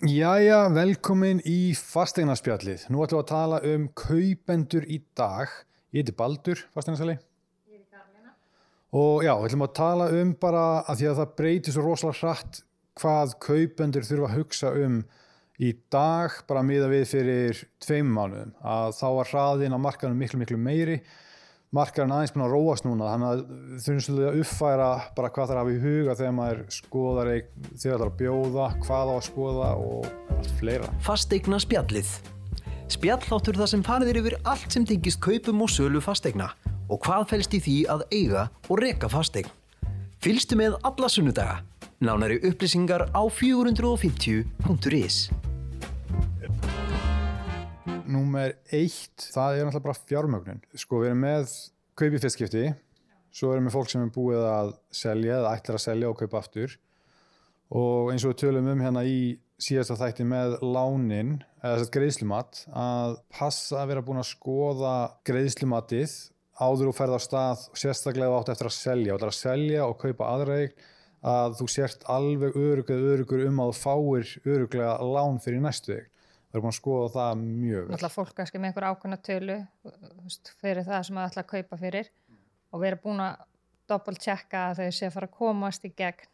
Jæja, velkomin í fastegnarspjallið. Nú ætlum við að tala um kaupendur í dag. Ég heiti Baldur, fasteignarsali. Ég heiti Karlina. Og já, við ætlum að tala um bara að því að það breytir svo rosalega hratt hvað kaupendur þurfa að hugsa um í dag, bara miða við fyrir tveim mánuðum. Að þá var hraðin á markanum miklu, miklu meiri markarinn aðeins búin að róast núna þannig að þurfum svolítið að uppfæra bara hvað er að hafa í huga þegar maður skoðar þegar það er að bjóða, hvað á að skoða og allt fleira. Fastegna spjallið. Spjalláttur það sem farðir yfir allt sem tengist kaupum og sölu fastegna og hvað fælst í því að eiga og reka fastegn. Fylgstu með alla sunnudaga. Nánari upplýsingar á 450.is Númer eitt, það er náttúrulega bara fjármögnun. Sko við erum með kaupi fyrstskipti, svo erum við fólk sem er búið að selja eða ætlar að selja og kaupa aftur. Og eins og við tölum um hérna í síðasta þætti með lánin eða greiðslumat að passa að vera búin að skoða greiðslumatið áður og ferða á stað og sérstaklega átt eftir að selja. Og það er að selja og kaupa aðræg að þú sért alveg örugur örugur um að þú fáir öruglega lán fyrir næstu þig við erum að skoða það mjög vel. Alltaf fólk kannski með einhver ákveðna tölu fyrir það sem það ætla að kaupa fyrir og við erum búin að doppelt tjekka að þau sé að fara að komast í gegn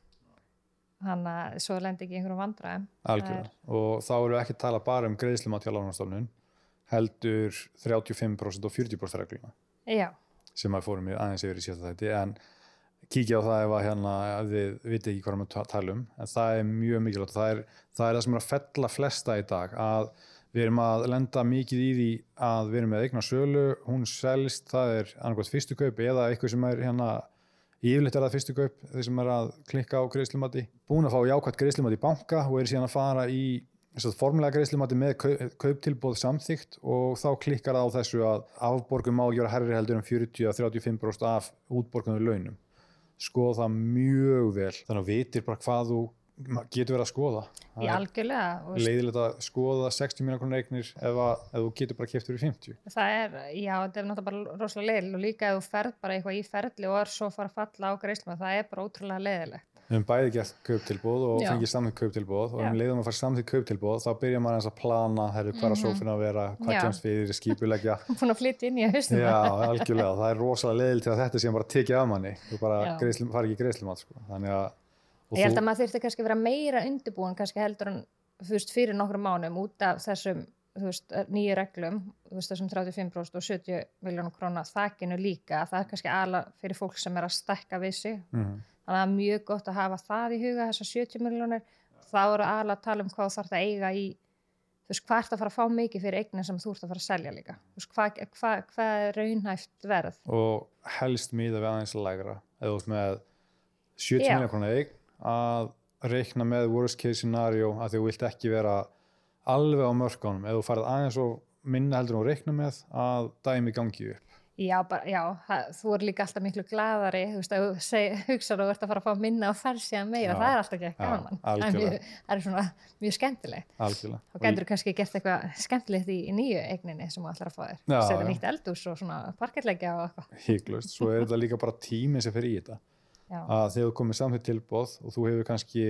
þannig að svo lendir ekki einhverjum vandraðum. Er... og þá eru við ekki að tala bara um greiðslum á tjálánastofnun heldur 35% og 40% regluna Já. sem að fórum við aðeins yfir í síðan þetta en kíkja á það ef að hérna, við viti ekki hvað við talum en það er mjög mikilvægt. Það er, það er það sem er að fella flesta í dag að við erum að lenda mikið í því að við erum með eignar sölu hún selst, það er annarkvæmt fyrstu kaup eða eitthvað sem er hérna yfirleitt er það fyrstu kaup, þeir sem er að klikka á greiðslumati, búin að fá jákvæmt greiðslumati í banka og er síðan að fara í formulega greiðslumati með kauptilbóð samþygt og þá klikkar það á þessu að afborgum má gera herri heldur um 40-35% af útborgunum launum skoða það mjög vel. Þannig að vitir bara hvað þú getur verið að skoða. Í algjörlega leiðilegt að skoða 60 miljonar krónar eignir ef, að, ef þú getur bara kæft fyrir 50 það er, já, þetta er náttúrulega bara rosalega leiðilegt og líka ef þú ferð bara eitthvað í ferli og er svo fara að falla á greiðslum það er bara ótrúlega leiðilegt Við hefum bæði gert kauptilbóð og Já. fengið samþýtt kauptilbóð og um leiðum að fara samþýtt kauptilbóð þá byrjar maður eins að plana, herru, hvað er mhm. sófin að vera, hvað kemst við, skipulegja. Búin að flytja inn í að haustum. Já, algjörlega, það er rosalega leiðil til að þetta sé bara tekið af manni, þú bara fari ekki greiðslum að sko. Þannig að... Ég held að maður þurfti kannski vera meira undirbúin kannski heldur en fyrst fyrir nokkru mánum út af þessum nýju reglum, þessum 35% og 70 miljónum krónar þakkinu líka, það er kannski ala fyrir fólk sem er að stekka við sig. Mm -hmm þannig að það er mjög gott að hafa það í huga þessar 70 miljónir þá eru alveg að tala um hvað þarf að eiga í þú veist hvað ert að fara að fá mikið fyrir eignin sem þú ert að fara að selja líka. Þú veist hvað, hvað, hvað er raunhæft verð? Og helst miða við aðeins lægra. Eða út með 70 miljónir krónar eign að reikna með worst case scenario að þú vilt ekki vera alveg á mörgánum eða þú farið aðeins og minna heldur og reikna með að dæmi gangi upp Já, bara, já það, þú er líka alltaf miklu gladari, þú veist, að hugsaður og ert að fara að fá minna og fær síðan meira, já, það er alltaf ekki gaman, það er, mjög, það er svona mjög skemmtilegt. Algjörlega. Þá getur þú kannski gert eitthvað skemmtilegt í, í nýju eigninni sem þú ætlar að fá þér, setja nýtt eldús og svona parkettleggja og eitthvað. Híklust, svo er þetta líka bara tímið sem fer í þetta, já. að þegar þú komir samþitt tilbóð og þú hefur kannski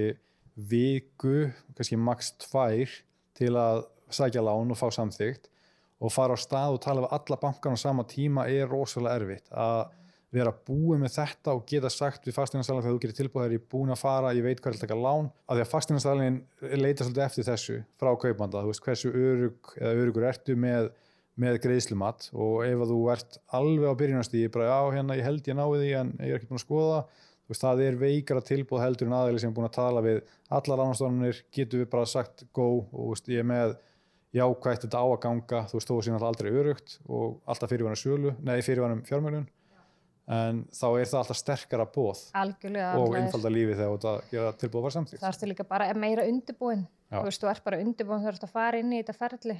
viku, kannski maks tvær til að sækja lán og fá samþygt og fara á stað og tala við alla bankan á sama tíma er rosalega erfitt. Að vera búið með þetta og geta sagt við fasteignarsælinn þegar þú gerir tilbúið þegar ég er búin að fara, ég veit hvað er að taka lán. Að því að fasteignarsælinn leita svolítið eftir þessu frá kaupanda, þú veist hversu örug eða örugur ertu með, með greiðslumat? Og ef þú ert alveg á byrjunastíði, bara já hérna ég held ég náði því en ég er ekki búin að skoða. Veist, það er veikara tilbúið heldur en aðeins sem er búin að tala við alla lánastofnunir, getur við bara sagt go og veist, ég er með jákvægt þetta á að ganga, þú veist, þó að síðan aldrei örugt og alltaf fyrirværum sjölu, nei fyrirværum fjármjölun en þá er það alltaf sterkara bóð Algjörlega, og einfalda lífi þegar þetta gera tilbúið að vera samtíkt. Það ertu líka bara meira undirbúin, þú veist, þú ert bara undirbúin þú ert að fara inn í þetta ferli.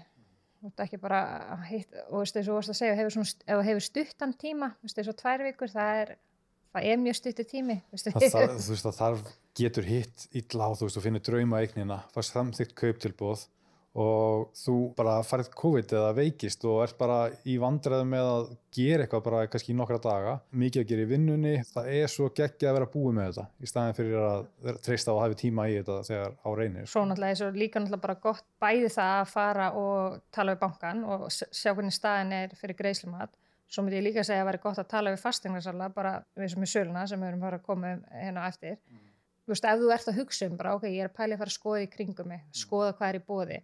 Þú ert ekki bara hitt, og veist, þess að þú varst að segja, hefur svona, ef þú hefur stuttan tíma, þú veist, þess að tvær vikur það er, það er mjög stuttu tími það, það, Þú veist, það þarf getur hitt illa á, þú veist, þú finnir drauma eignina, fast samþygt kauptilbúð og þú bara farið COVID eða veikist og ert bara í vandræðum með að gera eitthvað bara kannski í nokkra daga mikið að gera í vinnunni, það er svo geggja að vera búið með þetta í staðin fyrir að treysta að hafi tíma í þetta þegar á reynir. Svo náttúrulega er svo líka náttúrulega bara gott bæði það að fara og tala við bankan og sjá hvernig staðin er fyrir greiðslumat Svo myndi ég líka segja að væri gott að tala við fastegnarsala bara við sem er söluna sem við erum bara að koma um hérna eftir. Mm. Þú veist, ef þú ert að hugsa um bara, ok, ég er að pæli að fara að skoða í kringum mig, skoða hvað er í bóði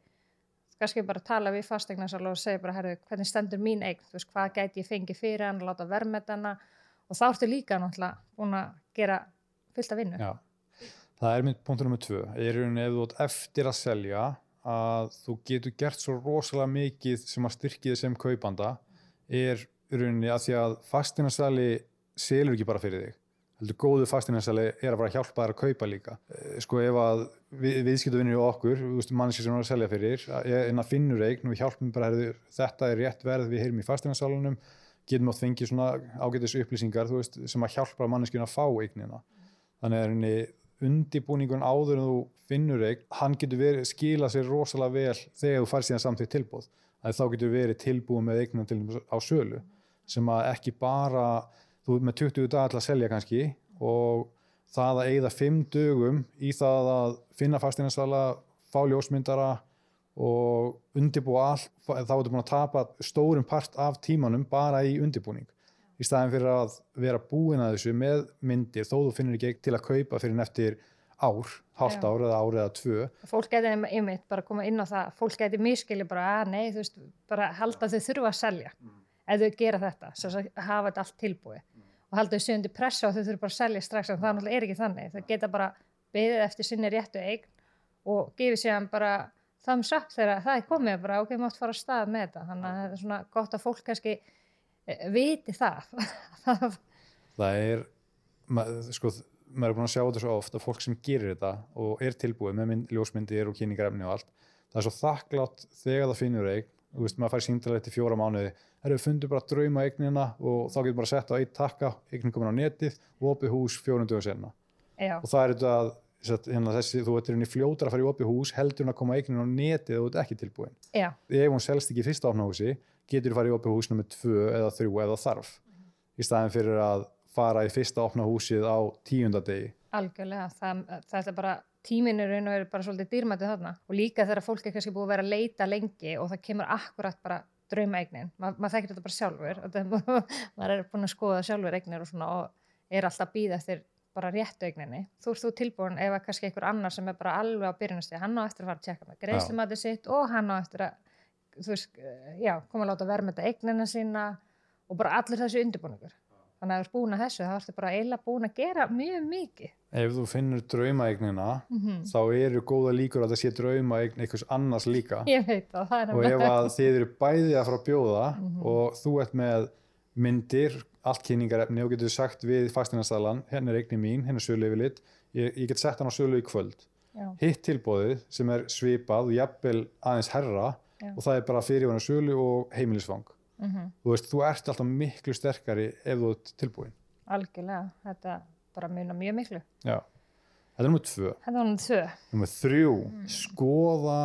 kannski bara tala við fastegnarsal og segja bara, herru, hvernig stendur mín eign, veist, hvað gæti ég fengi fyrir hann, láta verðmetana og þá ertu líka náttúrulega búin að gera fullt af vinnu. Já, það er mynd punktur nummið tvö, er þú átt eftir að selja að þú getur gert svo rosalega mikið sem að styrkja þið sem kaupanda er rauninni að því að fastegnarsali selur ekki bara fyrir þig heldur góðu fastinansali er að fara að hjálpa þær að kaupa líka. Eh, sko ef að við, viðskiptavinnir og okkur, mannski sem erum að selja fyrir en að finnur eign og hjálpum bara herðu, þetta er rétt verð við heyrum í fastinansalunum getum átt fengið svona ágætis upplýsingar veist, sem að hjálpa manneskinu að fá eignina. Þannig er henni undibúningun áður en þú finnur eign hann getur verið, skila sér rosalega vel þegar þú fær síðan samtíð tilbúð að þá getur verið tilbúið með eignina til, á sölu sem að ekki bara þú er með 20 dagar til að selja kannski og það að eigða 5 dögum í það að finna fastinarsala, fá ljósmyndara og undibúa allt, þá ertu búin að tapa stórum part af tímanum bara í undibúning í staðin fyrir að vera búin að þessu með myndir þó þú finnir ekki til að kaupa fyrir neftir ár, halvt ár eða ár eða tvö. Fólk geti einmitt bara að koma inn á það, fólk geti miskili bara að nei, þú veist, bara halda þau þurfa að selja mm. ef þau gera þetta, svo að hafa þetta allt tilbúið og halda þau sjöndi pressa og þau þurfa bara að selja strax en það náttúrulega er ekki þannig. Þau geta bara beðið eftir sinni réttu eign og gefið sér bara thumbs up þegar það er komið bara ok, mátt fara að stað með þetta. Þannig að það er svona gott að fólk kannski eh, viti það. Það er mað, sko, maður er búin að sjá þetta svo oft að fólk sem gerir þetta og er tilbúið með mynd, ljósmyndir og kynningarefni og allt það er svo þakklátt þegar það finnur eign og veist, maður fær síndalega til fjóra mánuði. Erum við fundið bara drauma eignina og þá getur bara að setja á eitt takka, eignin komin á netið og opið hús fjórunduðu senna og það er þetta að hérna, þessi, þú ert í fljótar að fara í opið hús heldur hún að koma eignin á netið og þú ert ekki tilbúin. Já. ef hún selst ekki í fyrsta áfnahúsi getur þú farið í opið hús nummið tvö eða þrjú eða þarf. Mm í staðin fyrir að fara í fyrsta áfnahúsið á tíundadegi Algjörlega, það, það er bara tíminurinn og er bara svolítið dýrmætið þarna. Og líka þegar fólk er kannski búið að vera að leita lengi og það kemur akkurat bara draumaegnin, Ma, maður þekkir þetta bara sjálfur. Maður er búin að skoða sjálfur egnir og, svona, og er alltaf býð eftir bara réttu egninni, þú ert þú tilbúin ef að kannski einhver annar sem er bara alveg á byrjunastíð hann á eftir að fara að tjekka með greiðslumatið sitt og hann á eftir að þú veist, já, koma að láta verðmeta egnina sína og bara allir þessu undirbúningur þannig að þú ert búin að þessu þá ertu bara eiginlega búin að gera mjög mikið Ef þú finnur draumaegnina mm -hmm. þá eru góða líkur að það sé draumaegn einhvers annars líka það, og ef að þið eru bæði að fara að bjóða mm -hmm. og þú ert með myndir, allt kynningarefni og getur sagt við fastinanstæðlan henn er eigni mín, henn er sölu yfir lit ég, ég get sett hann á sölu í kvöld Já. hitt tilbóðið sem er svipað og jafnvel aðeins herra Já. og það er bara fyrirvæna sölu og heimilisfang mm -hmm. þú veist, þú ert alltaf miklu sterkari ef þú ert tilbúin algjörlega, þetta bara muna mjög miklu. Já, þetta er nummið tvö. Er nummið þrjú, mm. skoða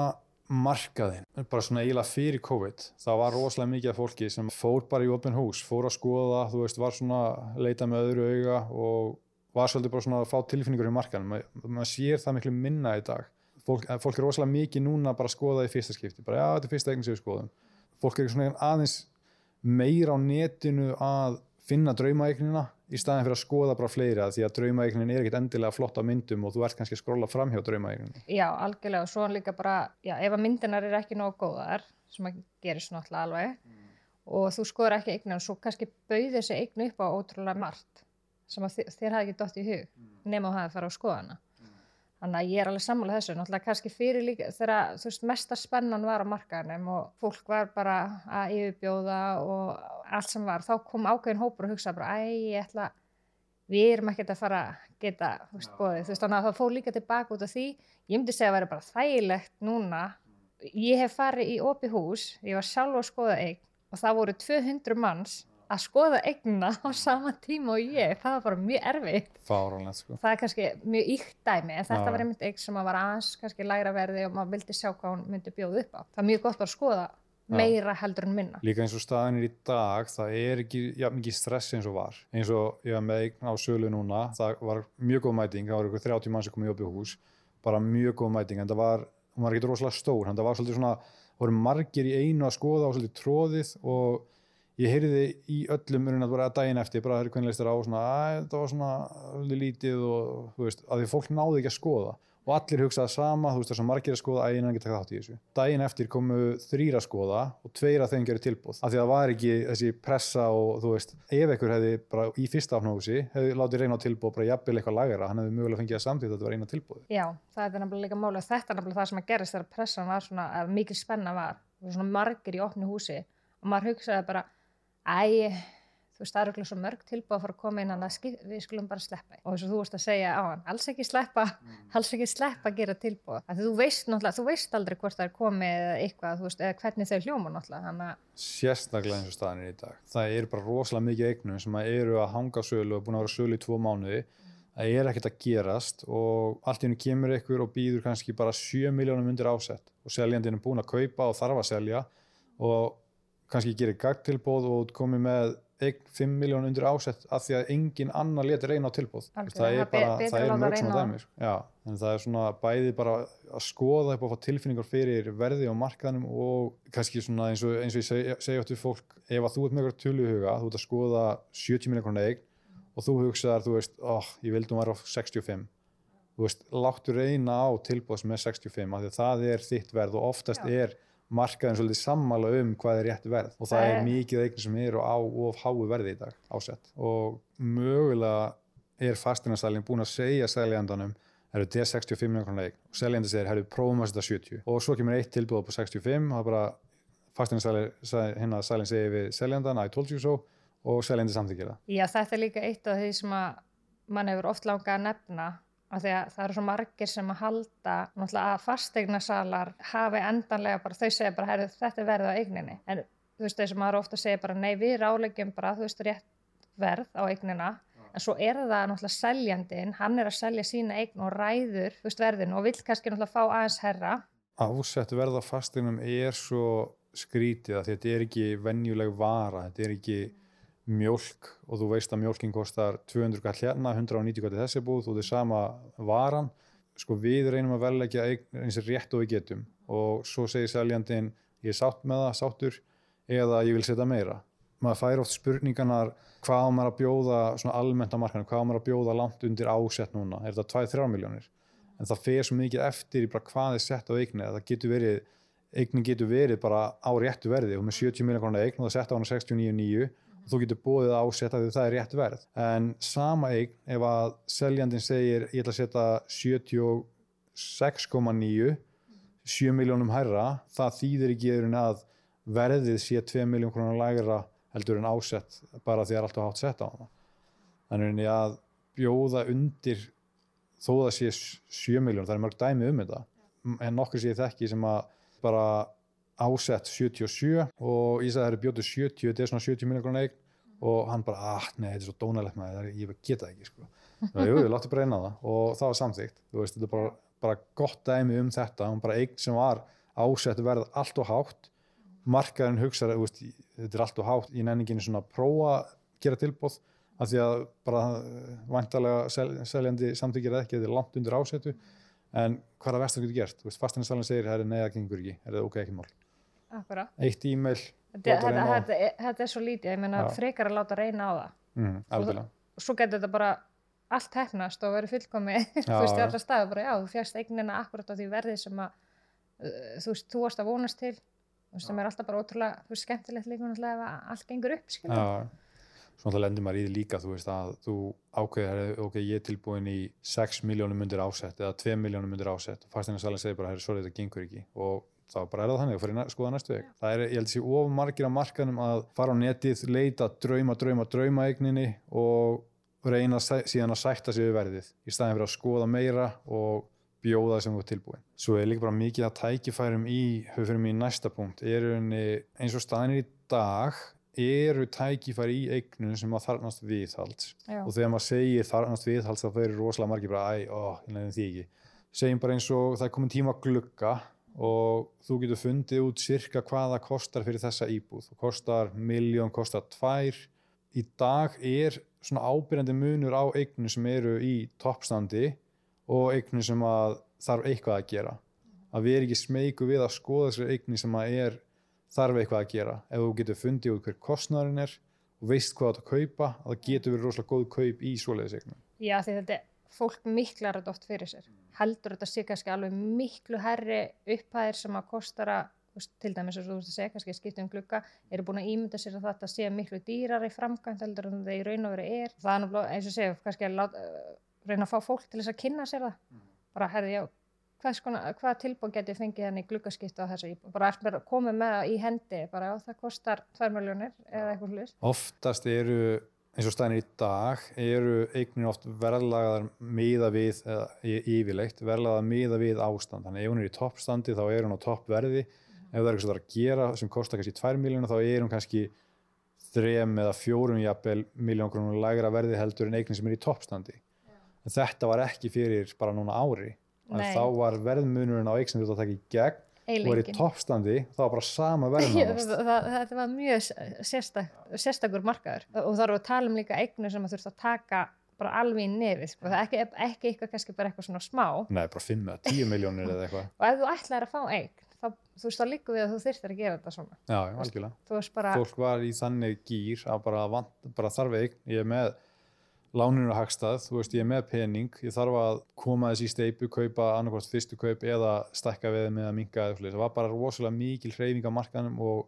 markaðin, bara svona eiginlega fyrir COVID, það var rosalega mikið af fólki sem fór bara í open hús, fór að skoða þú veist, var svona leita með öðru auga og var svolítið bara svona að fá tilfinningur í markaðin, maður mað sér það miklu minna í dag, fólk, fólk er rosalega mikið núna bara að skoða í fyrsta skipti, bara já, þetta er fyrsta eigin sem við skoðum, fólk er svona aðeins meira á netinu að finna draumaegnina í staðin fyrir að skoða bara fleira því að draumaegnin er ekkit endilega flott á myndum og þú ert kannski að skróla fram hjá draumaegninu. Já, algjörlega og svo líka bara, já, ef að myndinar er ekki nógu góðar, sem að gerist náttúrulega alveg mm. og þú skoður ekki eignin og svo kannski bauð þessi eignu upp á ótrúlega margt sem að þér, þér hafi ekki dótt í hug mm. nema að það fara á skoðana. Þannig að ég er alveg sammálað þessu, náttúrulega kannski fyrir líka þegar þú veist mesta spennan var á markaðinum og fólk var bara að yfirbjóða og allt sem var, þá kom ákveðin hópur og hugsa bara æg, ég ætla, við erum ekkert að fara að geta, veist, bóðið, þú veist, þannig að það fóð líka tilbaka út af því, ég myndi segja að það væri bara þægilegt núna, ég hef farið í opi hús, ég var sjálf á skoða eign og það voru 200 manns að skoða eigna á sama tíma og ég, það var bara mjög erfitt Fáránlegt sko. það er kannski mjög íkt dæmi en þetta Já. var einmitt eign sem að var aðeins kannski lægra verði og maður vildi sjá hvað hún myndi bjóða upp á það er mjög gott að skoða. Meira heldur en minna. Líka eins og staðin er í dag, það er ekki ja, mikið stress eins og var. Eins og ég var með eign á sölu núna, það var mjög góð mæting, það var ykkur 30 mann sem kom í opið hús, bara mjög góð mæting, en það var, hún var ekki rosalega stór, það var svolítið svona, það voru margir í einu að skoða og svolítið tróðið og ég heyrði í öllum að bara daginn eftir, bara það er hvernig leist þér á, svona, að þetta var svona lítið og þú veist, að því fólk náði ekki að skoða og allir hugsaði sama, þú veist þess að margir að skoða ægina en geta þátt í þessu. Daginn eftir komu þrýra að skoða og tveir að þeim gerir tilbúð af því að það var ekki þessi pressa og þú veist, ef einhver hefði bara í fyrsta afnóðusi hefði látið reyna á tilbúð bara jafnvel eitthvað lagra, hann hefði mögulega fengið að samþýtt að þetta var eina tilbúð. Já, það er nefnilega líka máli og þetta er nefnilega það sem að gerist þegar pressan var svona, að mikil spenna var svona margir í opnu húsi og maður hugsaði bara, æ, þú veist, það eru ekki svo mörg tilbúið að fara að koma inn að við skulum bara sleppa og eins og þú veist að segja á hann, alls ekki sleppa, alls ekki sleppa að gera tilbúið, að þú veist náttúrulega, þú veist aldrei hvort það er komið eða eitthvað, þú veist, eða hvernig þau hljóma náttúrulega, þannig að Sérstaklega eins og staðin er í dag. Það er bara rosalega mikið eignum sem að eru að hanga sölu og búin að vera sölu í tvo mánuði. Það er ekkert að gerast og allt í hennu kemur ykkur og býður kannski bara 7 miljónum undir ásett og seljandinn er búin að kaupa og þarf að selja og kannski gerir gagtilbóð og komið með eign 5 miljónum undir ásett af því að engin annar leti reyna á tilbóð. Algjörlega, Það er bara, það að er mörg svona dæmis. Já, en það er svona bæði bara að skoða upp og fá tilfinningar fyrir verði á markaðnum og kannski svona eins og, eins og ég seg, segja átt við fólk, ef að þú ert með eitthvað í huga, þú ert að skoða 70 miljonar krónar eign og þú hugsaðar, þú veist, oh, ég hún var á 65 þú veist, láttu reyna á tilbúð sem er 65 af því að það er þitt verð og oftast Já. er markaðin svolítið sammála um hvað er rétt verð. Og það Það er er- mikið eign sem eru á of háu verði í dag ásett. Og mögulega er fastinastælinn búin að segja seljandanum það eru til 65 miljonar krónar eign. Og seljandi segir, herru, prófum að setja 70 og svo kemur eitt tilbúð á 65 það er bara fastinastælinn hinn að sælinn segir við seljandan, I told you so. Og seljandi samþykir það. Já, þetta er líka eitt af því sem að mann hefur oft langað að nefna af því að það eru svo margir sem að halda náttúrulega að fastegnasalar hafi endanlega bara, þau segja bara herri, þetta er verð á eigninni. En þú veist þess að maður ofta segja bara nei við rálegjum bara þú veist rétt verð á eignina. En svo er það náttúrulega seljandinn hann er að selja sína eign og ræður þú veist verðinu og vill kannski náttúrulega fá aðeins herra ásett verð á fastinum er svo skrítið að þetta er ekki venjuleg vara, þetta er ekki mjólk og þú veist að mjólkin kostar 200 kall hérna, 190 kall í þessi búð og þetta er sama varan. Sko við reynum að velleggja eign eins og rétt og við getum og svo segir seljandinn ég er sátt með það, sáttur eða ég vil setja meira. Maður fær oft spurninganar hvað á maður að bjóða svona almennt á markanum, hvað á maður að bjóða langt undir ásett núna, er þetta 2-3 miljónir en það fer svo mikið eftir í hvað er sett á eigni að það getur verið eignin getur verið bara á réttu verði og með 70 miljonar krónar eign og það sett á hana 69,9 og þú getur bóðið á setta því það er rétt verð. En sama eign ef að seljandin segir ég ætla að setja 76,9 7 miljónum hærra það þýðir ekki eðurinn að verðið sé 2 miljón krónar lægra heldur en ásett bara því að það er alltaf hátt sett á hana. Þannig að bjóða undir þó það sé 7 miljón, það er mörg dæmi um þetta. En nokkur sé þekki sem að bara ásett 77 og ég sagði það eru bjótið 70 þetta er svona 70 miljón krónar eign og hann bara, ah, nei, þetta er svo dónalegt með það ég geta það ekki, sko. Jú, jú, láttu bara reyna það. Og það var samþygt þú veist, þetta er bara, bara gott dæmi um þetta hún bara eign sem var ásett verð allt og hátt. Markaðurinn veist, þetta er allt og hátt í nenninginu svona að að gera tilbóð af því að bara vantarlega sel, seljandi samþykir það ekki, þetta er langt undir ásettu en hvað er að vestan getur gert? Þú veist, fastanarsalinn segir, það er neða gengur ekki, er það ok, ekki mál Akkurat. eitt e-mail, Þetta, er- svo lítið, ég meina frekar að láta reyna á það. Mm, og svo getur þetta bara allt hefnast og verið fullkomi þú veist í já. allra staðu bara já, þú fjast eignina akkurat á því verði sem að uh, þú veist, þú varst að vonast til sem er alltaf bara ótrúlega, þú veist, skemmtilegt líka ef allt gengur upp, skilur Já, svo náttúrulega lendir maður í því líka þú veist að þú ákveðir ok, ég er tilbúin í 6 miljónum undir ásett eða 2 miljónum undir ásett og fasteignasalinn segir bara, sorry, þetta gengur ekki. Og þá bara er það þannig og fyrir að skoða næstu veg það er, ég held að sé of margir á markanum að fara á netið, leita, drauma, drauma, drauma eigninni og reyna síðan að sætta sig við verðið í staðin fyrir að skoða meira og bjóða sem þú er tilbúin. Svo er líka bara mikið að tækifærum í, höfum fyrir mig í næsta punkt, er eins og staðinir í dag eru tækifæri í eignun sem að þarnast viðhalds Já. og þegar maður segir þarnast viðhalds þá eru rosalega margir bara, æ, ó, ég nefnir því ekki segjum bara eins og það er komin tíma að glugga og þú getur fundið út cirka hvað það kostar fyrir þessa íbúð. Og kostar miljón, kostar tvær. Í dag er svona ábyrjandi munur á eignum sem eru í toppstandi og eignum sem að þarf eitthvað að gera. Að við erum ekki smeyku við að skoða þessari eigni sem að er þarf eitthvað að gera. Ef þú getur fundið út hver kostnæðurinn er og veist hvað þú átt að kaupa að það getur verið rosalega góð kaup í svoleiðis eignum. Já, því þetta er fólk miklar þetta oft fyrir sér. Heldur þetta sé kannski alveg miklu herri upphæðir sem að kostara, þú veist, til dæmis eins og þú veist að segja, kannski skipta um glugga, eru búin að ímynda sér að þetta sé miklu dýrar í framkvæmt heldur en það í raun og veru er. Það er eins og segja, kannski að láta, uh, reyna að fá fólk til þess að kynna sér það. Bara, herði, já, hvað, hvað tilbúin getið fengið hann í gluggaskipta á íbúð? Bara eftir að koma með í hendi, bara, já, það kostar 2 miljónir eða eitthvað hlust. oftast eru eins og staðinir í dag eru eignir oft verðlagaðar miða við eða yfirleitt verðlagaðar miða við ástand. Þannig ef hún er í toppstandi þá er hún á toppverði. Ef það er eitthvað sem það er að gera sem kostar kannski 2 miljónu þá er hún kannski 3 eða 4 jafnvel miljón krónur lægra verði heldur en eignir sem er í toppstandi. En þetta var ekki fyrir bara núna ári. Þá var verðmunurinn á eign sem þetta að taka í gegn og er í toppstandi þá var bara sama verð Já, nánast. það, var mjög sérstak, sérstakur markaður. Og þá erum við að tala um líka eignur sem að þurft að taka bara alveg í nefið sko. það er ekki, ekki eitthvað kannski bara eitthvað svona smá. Og Nei, bara 5 eða 10 miljónir eða eitthvað. Ef þú ætlar að fá eign þá, þú veist þá líka við að þú þyrftir að gera þetta svona. Já, þú bara, Fólk var í þannig gýr að bara, bara þarf eign, ég er með láninu að hagstað, þú veist, ég er með pening, ég þarf að koma þess í steipu, kaupa annarkvæmst fyrstu kaup eða stækka við með að minga eða. Það var bara rosalega mikil hreyfing á markanum og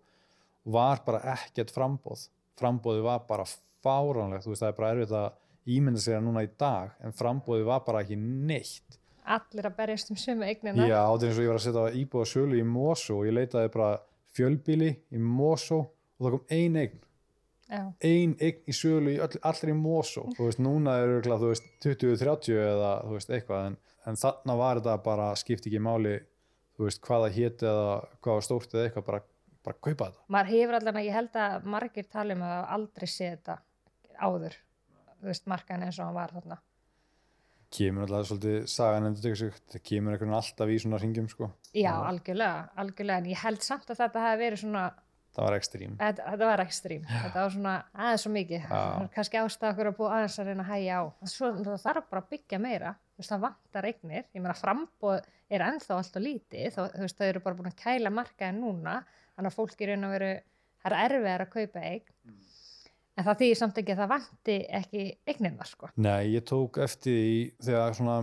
var bara ekkert frambóð. Frambóði var bara fáránlegt, þú veist, það er bara erfitt að ímynda sér núna í dag, en frambóði var bara ekki neitt. allir að berjast um sömu eignina Já, þetta er eins og ég var að setja íbúða sölu í Mosó og ég leitaði bara fjölbíli í Mosó og það kom ein eign. Ein eign í sölu í öll, allir í Mosó þú veist, núna er örugglega, þú veist 20-30 eða þú veist eitthvað en, en þarna var þetta bara skipti ekki máli þú veist hvaða héti eða hvaða stórt eða eitthvað bara, bara kaupa þetta. Maður hefur allan að ég held að margir tala um að aldrei séð þetta áður þú veist markaðin eins og hann var þarna. Kemur alltaf svolítið sagan endur tekur sig það kemur einhvern veginn alltaf í svona ringjum sko. já, algjörlega, algjörlega en ég held samt að þetta hafi verið svona það var ekstrím. Þetta, þetta var ekstrím, þetta var svona aðeins svo mikið, kannski ástæða okkur að búa aðeins að reyna að hægja á. Svo það þarf bara að byggja meira, veist það vantar eignir, ég meina frambóð er ennþá alltaf lítið, þá, þú veist þau eru bara búin að kæla markaði núna. Þannig að fólk er raun að veru, það er erfiðar að kaupa eign. En það þýðir samt ekki að það vanti ekki eignirna sko. Nei, ég tók eftir því þegar svona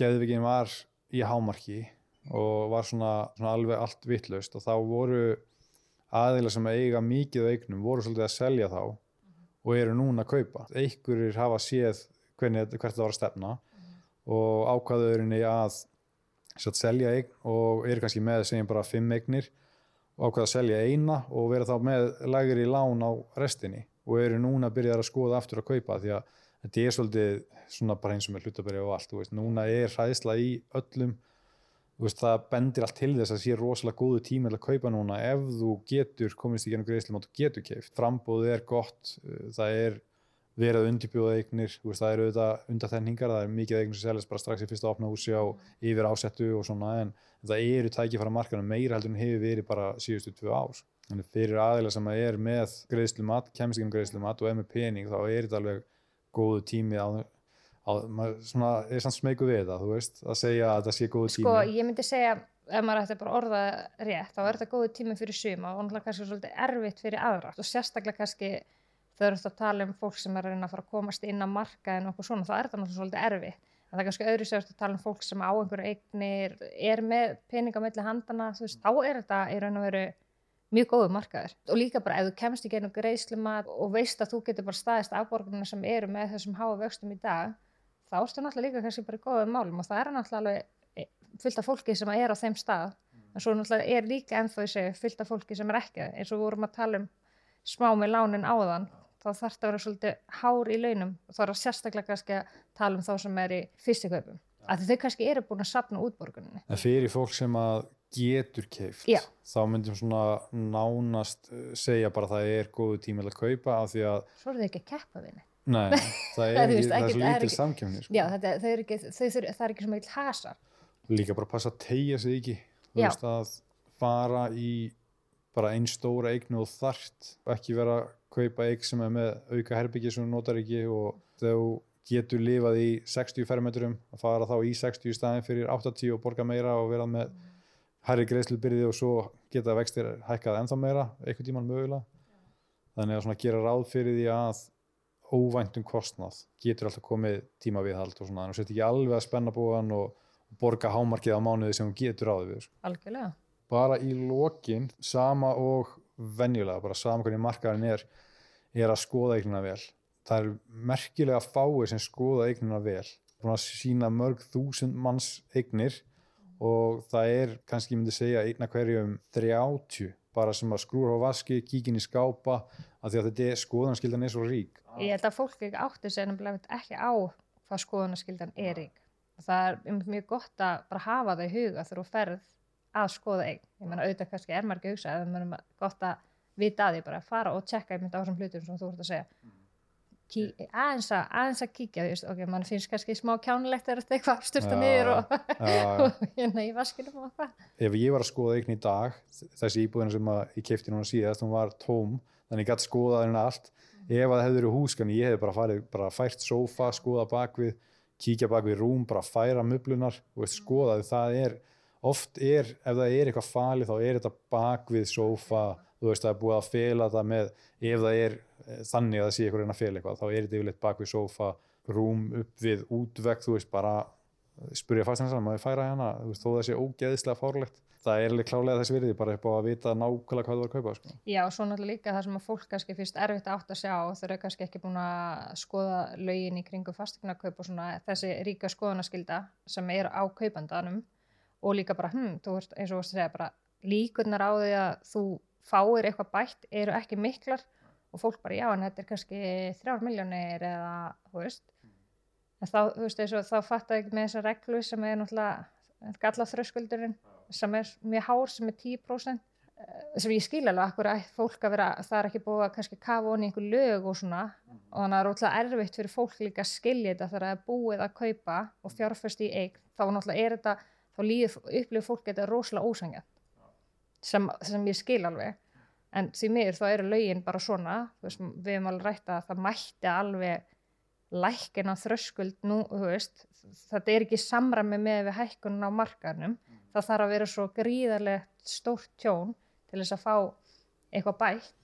geðvikinn var í hámarki og var svona, svona alveg allt vittlaust og þá voru aðeila sem eiga mikið af eignum voru svolítið að selja þá og eru núna að kaupa. Einhverjir hafa séð hvernig, hvert það var að stefna og ákvaðurinni að satt, selja eign og eru kannski með segjum bara fimm eignir og ákvaða að selja eina og vera þá með lægri lán á restinni og eru núna að byrja að skoða aftur að kaupa því að þetta er svolítið svona bara eins og með hlutabæri og allt, veist, núna er hræðsla í öllum, veist, það bendir allt til þess að sé rosalega góðu tími til að kaupa núna ef þú getur komist í genið greiðslum og þú getur keift, frambóðið er gott, uh, það er verið að undirbjóða eignir, veist, það eru auðvitað undathenningar, það er mikið eignir sem seljast bara strax í fyrsta opna húsi á yfir ásettu og svona, en það eru tækifæra markanum meira heldur en hefur verið bara síðustu tvö ás. Þannig fyrir aðeila sem er með greiðslumat, kemst ekki um greiðslumat og er með pening, þá er þetta alveg góðu tími á, á maður svona er samt smeyku við það, þú veist, að segja að það sé góðu tími. sko ég myndi segja ef maður ætti bara orða rétt þá er þetta góðu tími fyrir suma og náttúrulega kannski svolítið erfitt fyrir aðra. Og sérstaklega kannski þegar þú ert að tala um fólk sem er að að fara að komast inn á markaðin og okkur svona, þá er þetta náttúrulega svolítið erfitt. En það er kannski öðru sér að tala um fólk sem á einhverju eignir, er með peninga melli handana, þú veist, þá er þetta í raun og veru mjög góðu markaður. Og líka bara ef þú kemst í gennum greiðslumat og veist að þú getur bara staðist afborgunum sem eru með þessum háa vöxtum í dag þá erstu náttúrulega líka kannski bara í góðum málum og það er náttúrulega alveg e, fullt af fólki sem er á þeim stað. En svo náttúrulega er líka ennþá í sig fullt af fólki sem er ekki eins og við vorum að tala um smá með lánin áðan þá þarf það að vera svolítið hár í launum. Og þá er það sérstaklega kannski að tala um þá sem er í fyrstikaupum. Að þau kannski eru búin að sapna útborguninni. En fyrir fólk sem að getur keift Já. þá myndum svona nánast eh, segja bara að það er góðu tími til að kaupa af því að, svo eru þau ekki að keppa við nei, það er, ekki, veist, það er svo lítil ekki- samkjöfni sko. já, þetta, þau ekki, þau, þau, það er ekki sem eitthvað hasar líka bara passa að tegja sig ekki þú Já. veist að fara í bara einn stóra eign og þart ekki vera að kaupa eign sem er með auka herbyggi sem þú notar ekki og þú getur lifað í 60 fermetrum að fara þá í 60 í staðin fyrir 80 og borga meira og vera með hærri greiðslubyrði og svo geta vextir hækkað ennþá meira einhvern tíman mögulega þannig að svona gera ráð fyrir því að óvæntum kostnað. Getur alltaf komið tíma viðhald og svona, þannig að þú sett ekki alveg að spenna búan og borga hámarkið á mánuði sem þú getur ráðið við sko. algjörlega. Bara í lokin sama og venjulega, bara sama hvernig markaðin er er að skoða eignina vel. Það er merkilega fáir sem skoða eignina vel. Búin að sína mörg þúsund manns eignir og það er kannski ég myndi segja einna hverjum 30 bara sem að skrúra á vaski, kíkin í skápa af því að þetta er skoðanskildan er svo rík. Ég held að fólk ekki sig nefnilega ekki á hvað skoðanaskyldan er rík. Það er mjög gott að bara hafa það í huga þegar þú ferð að skoða eign. Ég menna auðvitað kannski er maður ekki að hugsa en það er gott að vita að því bara að fara og tjekka einmitt á þessum hlutum sem þú ert að segja Kí, aðeins, að, aðeins að kíkja þú veist, ok, mann finnst kannski smá kjánulegt þegar þetta eitthvað styrta niður og, og hérna í vaskinum og eitthvað. Ef ég var að skoða eign í dag þessi íbúðina sem ég keipti núna síðast hún var tóm, þannig ég gæti skoða henni allt. Ef að það hefði verið húskan ég hefði bara farið, bara fært sófa, skoða bakvið kíkja bakvið rúm, bara færa möblunar og skoða því það er oft er, ef það er eitthvað falið þá er þetta bakvið sófa þú veist það er búið að fela það með ef það er eh, þannig að það sé eitthvað reyna að fela eitthvað þá er þetta yfirleitt bakvið sófa rúm upp við útvegg þú veist bara spurja fast hennar maður færa hana, þú veist, þó það sé ógeðislega fárlegt það er alveg klálega þess virði bara upp á að vita nákvæmlega hvað þú var að kaupa sko. Já, og svo náttúrulega líka það sem að fólk kannski fyrst erfitt átt að sjá þau eru kannski ekki búin að skoða lögin í kringu fastegnarkaup og svona þessi ríka skoðanaskylda sem er á kaupandanum og líka bara, hm, þú veist, eins og þú veist að segja bara líkurnar á því að þú fáir eitthvað bætt eru ekki miklar. Og fólk bara, já, en þetta er kannski þrjár miljónir eða, þú veist. En þá, þú veist, eins og þá fattar ekki með þessa reglu sem er náttúrulega galla þröskuldurinn sem er mjög hár, sem er 10% sem ég skil alveg akkur að fólk að vera, það er ekki búið að kannski kafa onni einhver lög og svona. Og þannig að það er ótrúlega erfitt fyrir fólk líka að skilja þetta þegar það er búið að kaupa og fjárfæst í eign, þá náttúrulega er þetta þá líður, upplifir fólk þetta rosalega ósangja sem, sem ég skil alveg. En því miður þá eru lögin bara svona veist, við hefum alveg rætt að það mætti alveg lækkin á þröskuld nú, veist, þetta er ekki samræmi með við hækkunum á markarnum það þarf að vera svo gríðarlegt stórt tjón til þess að fá eitthvað bætt.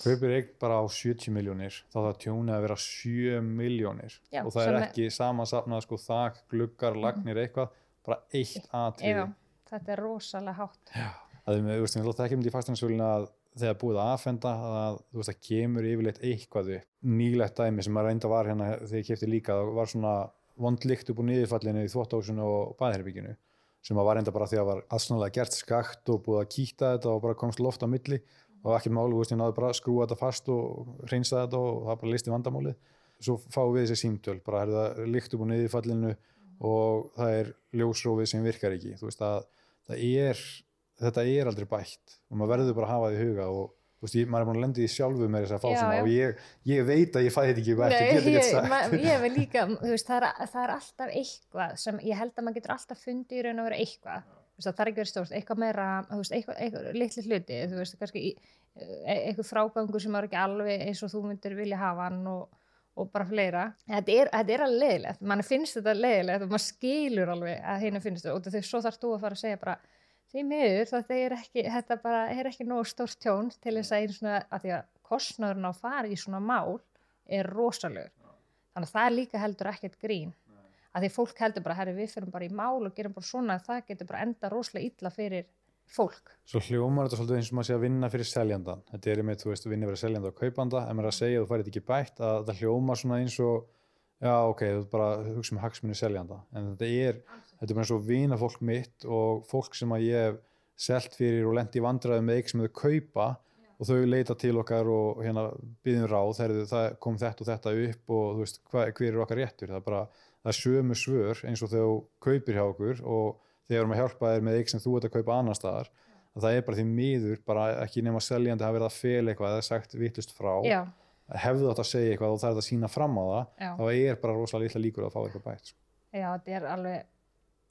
Kaupir eign bara á 70 miljónir þá það tjónið að vera 7 miljónir og það er ekki samansafnað sko þak, gluggar, lagnir eitthvað bara eitt atriði. Já, þetta er rosalega hátt. Að við, þú veist, við láta ekki myndi í fastansvölinu að þegar búið að aðfenda að þú veist, það kemur yfirleitt eitthvað nýlegt dæmi sem að reynda var hérna þegar ég kefti líka, það var svona vondlikt upp úr niðurfallinu í þvóttáhúsinu og baðherbygginu sem að var reynda bara því að var aðsannlega gert skakt og búið að kýta þetta og bara komst loft á milli og ekkert máli, þú veist, ég náði bara að skrúa þetta fast og reynsa þetta og það bara listi vandamálið. Svo fáum við þessi símtöl, bara er það líkt upp úr niðurfallinu og það er ljósrófið sem virkar ekki. Þú veist að það er þetta er aldrei bætt og maður verður bara að hafa því í huga og veist, ég, maður er búin að lendi í sjálfu með þess að fá svona og ég, ég veit að ég fæ þetta ekki bætt, Nei, ég, ég hef líka, þú veist, það er, það er alltaf eitthvað sem ég held að maður getur alltaf fundið í raun að vera eitthvað. Það þarf ekki verið stórt, eitthvað meira veist, eitthvað, eitthvað litli hluti þú veist, kannski e- eitthvað frágangur sem er ekki alveg eins og þú myndir vilja hafa hann og, og bara fleira. Þetta er, þetta er alveg leiðilegt, mann finnst þetta leiðilegt og maður skilur alveg að henni finnst þetta. Og þegar svo þarf þú að fara að segja bara því miður þetta er ekki, þetta bara er ekki nóg stórt tjón til þess að einu svona að því að kostnöðurinn á að fara í svona mál er rosalegur. Þannig að það er líka heldur ekkert grín. Að því fólk heldur bara, herri við fyrir bara í mál og gerum bara svona, það getur bara enda rosalega illa fyrir fólk Svo hljómar þetta svolítið eins og maður sé að vinna fyrir seljandan. Þetta er einmitt, þú veist, vinna fyrir seljanda og kaupanda, en maður er að segja að þú færið ekki bætt, að þetta hljómar svona eins og, já, ok, þú bara hugsa um hagsmunni seljanda. En þetta er, þetta er bara eins og vina fólk mitt og fólk sem að ég hef selt fyrir og lendi í vandræðu með eitthvað sem þau kaupa og þau leita til okkar og hérna byggðum ráð, þegar það kom þetta og þetta upp og þú veist, hver er okkar réttur? Það er bara, það er sömu svör eins og þau kaupir hjá okkur og þegar erum að hjálpa þér með eign sem þú ert að kaupa annar staðar að það er bara því miður bara ekki nema seljandi hafa verið að fel eitthvað eða sagt vittlust frá. Já, hefðu átt að segja eitthvað og það er að sína fram á það já, þá er bara rosalega litla líkur að fá eitthvað bætt sko. já, þetta er alveg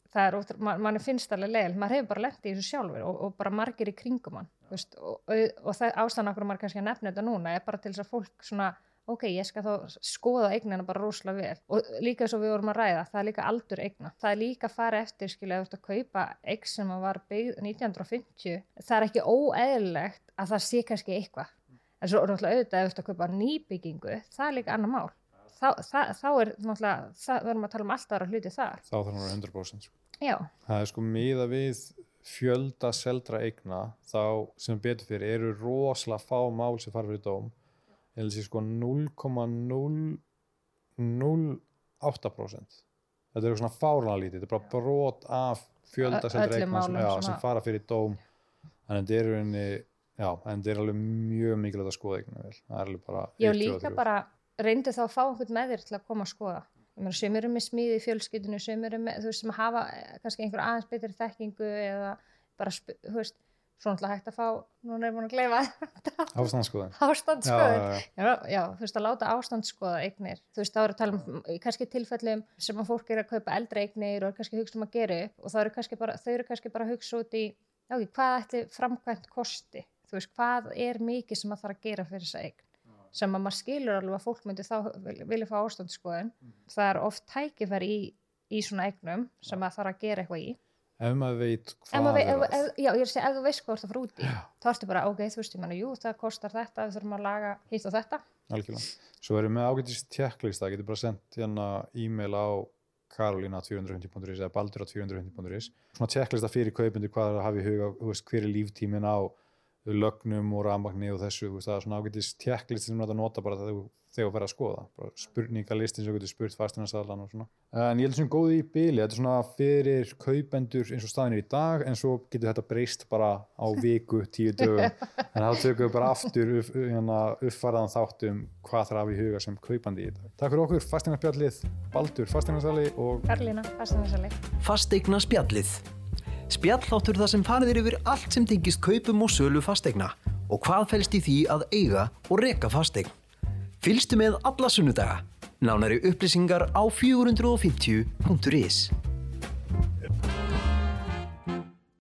það er ótrú, man, manni finnst alveg leil maður hefur bara lendið í þessu sjálfur og, og bara margir í kringum veist, og, og, og það ástæðan okkur maður kannski að nefna þetta núna er bara til þess að fólk svona ok, ég skal þá skoða eignina bara rosalega vel. Og líka eins og við vorum að ræða það er líka aldur eigna, það er líka að fara eftir skilja, þú ert að kaupa eign sem að var byggð 1950, það er ekki óeðlilegt að það sé kannski eitthvað. En svo náttúrulega auðvitað ef þú ert að kaupa nýbyggingu, það er líka annar mál. Þá, það, þá er náttúrulega það verðum að tala um alltaf aðra hluti þar. Þá þarf hann að vera 100% sko. já, það er sko miða við fjölda seldra eigna þá sem betur fyrir eru rosalega fá mál sem fara fyrir dóm ég held að sé sko 0,008% þetta er svona fárlega lítið þetta er bara brot af fjölda Ö- seldra öllum eigna sem, já, sem fara fyrir dóm. En þetta er rauninni já, en þetta er alveg mjög mikilvægt að skoða vel. Það er alveg bara og líka bara reyndi þá að fá einhvern með þér til að koma að skoða. Sem eru með smíði í fjölskyldinu sem eru með, þú veist, sem hafa eh, kannski einhver aðeins betri þekkingu eða bara, þú veist, svo náttúrulega hægt að fá núna er ég búin að gleyfa ástandskoðun já, ástandsskoðun. Já, já. já, já, þú veist, að láta ástandsskoða eignir. Þú veist, þá eru að tala um kannski tilfellum sem að fólk er að kaupa eldri eignir og er kannski hugsa um að gera upp og það eru bara, þau eru kannski bara að hugsa út í já, ok, hvað ætli framkvæmt kosti? Þú veist, hvað er mikið sem að þarf að gera fyrir þessa eign? Sem að maður skilur alveg að fólk myndi þá vil- vilja fá ástandsskoðun. Það er oft tækifæri í, í svona eignum sem að þarf að gera eitthvað í ef maður veit hvað maður, er ef, að já, ég er að segja, ef þú veist hvað þú ert að fara út í þá ertu bara, ok, þú veist, ég menna, jú, það kostar þetta við þurfum að laga hitt og þetta. Algjörlega. Svo erum við ágætist tjekklista, getur bara sendt hérna e-mail á karolina250.is eða baldur250.is svona tjekklista fyrir kaupendur hvað er að hafa í huga, þú veist, hver er líftímin á lögnum og rafmagni og þessu, veist, það er svona ágætist tjekklista sem þú nota bara þegar þú fer að skoða, bara spurningalistin sem þú getur spurt fastinansalan og svona. En ég held sem góði í byli, þetta er svona fyrir kaupendur eins og staðinir í dag, en svo getur þetta breyst bara á viku, tíu dögum, en þá tökum við bara aftur upp, hérna, uppfæraðan þáttum hvað það er af í huga sem kaupandi í dag. Takk fyrir okkur, fastinarspjallið, Baldur, fastinarsali og Karlína, fasteignarsali. Spjalláttur það sem farið er yfir allt sem tengist kaupum og sölu fasteigna og hvað felst í því að eiga og reka fasteign. Fylgstu með alla sunnudaga. Nánari upplýsingar á 450.is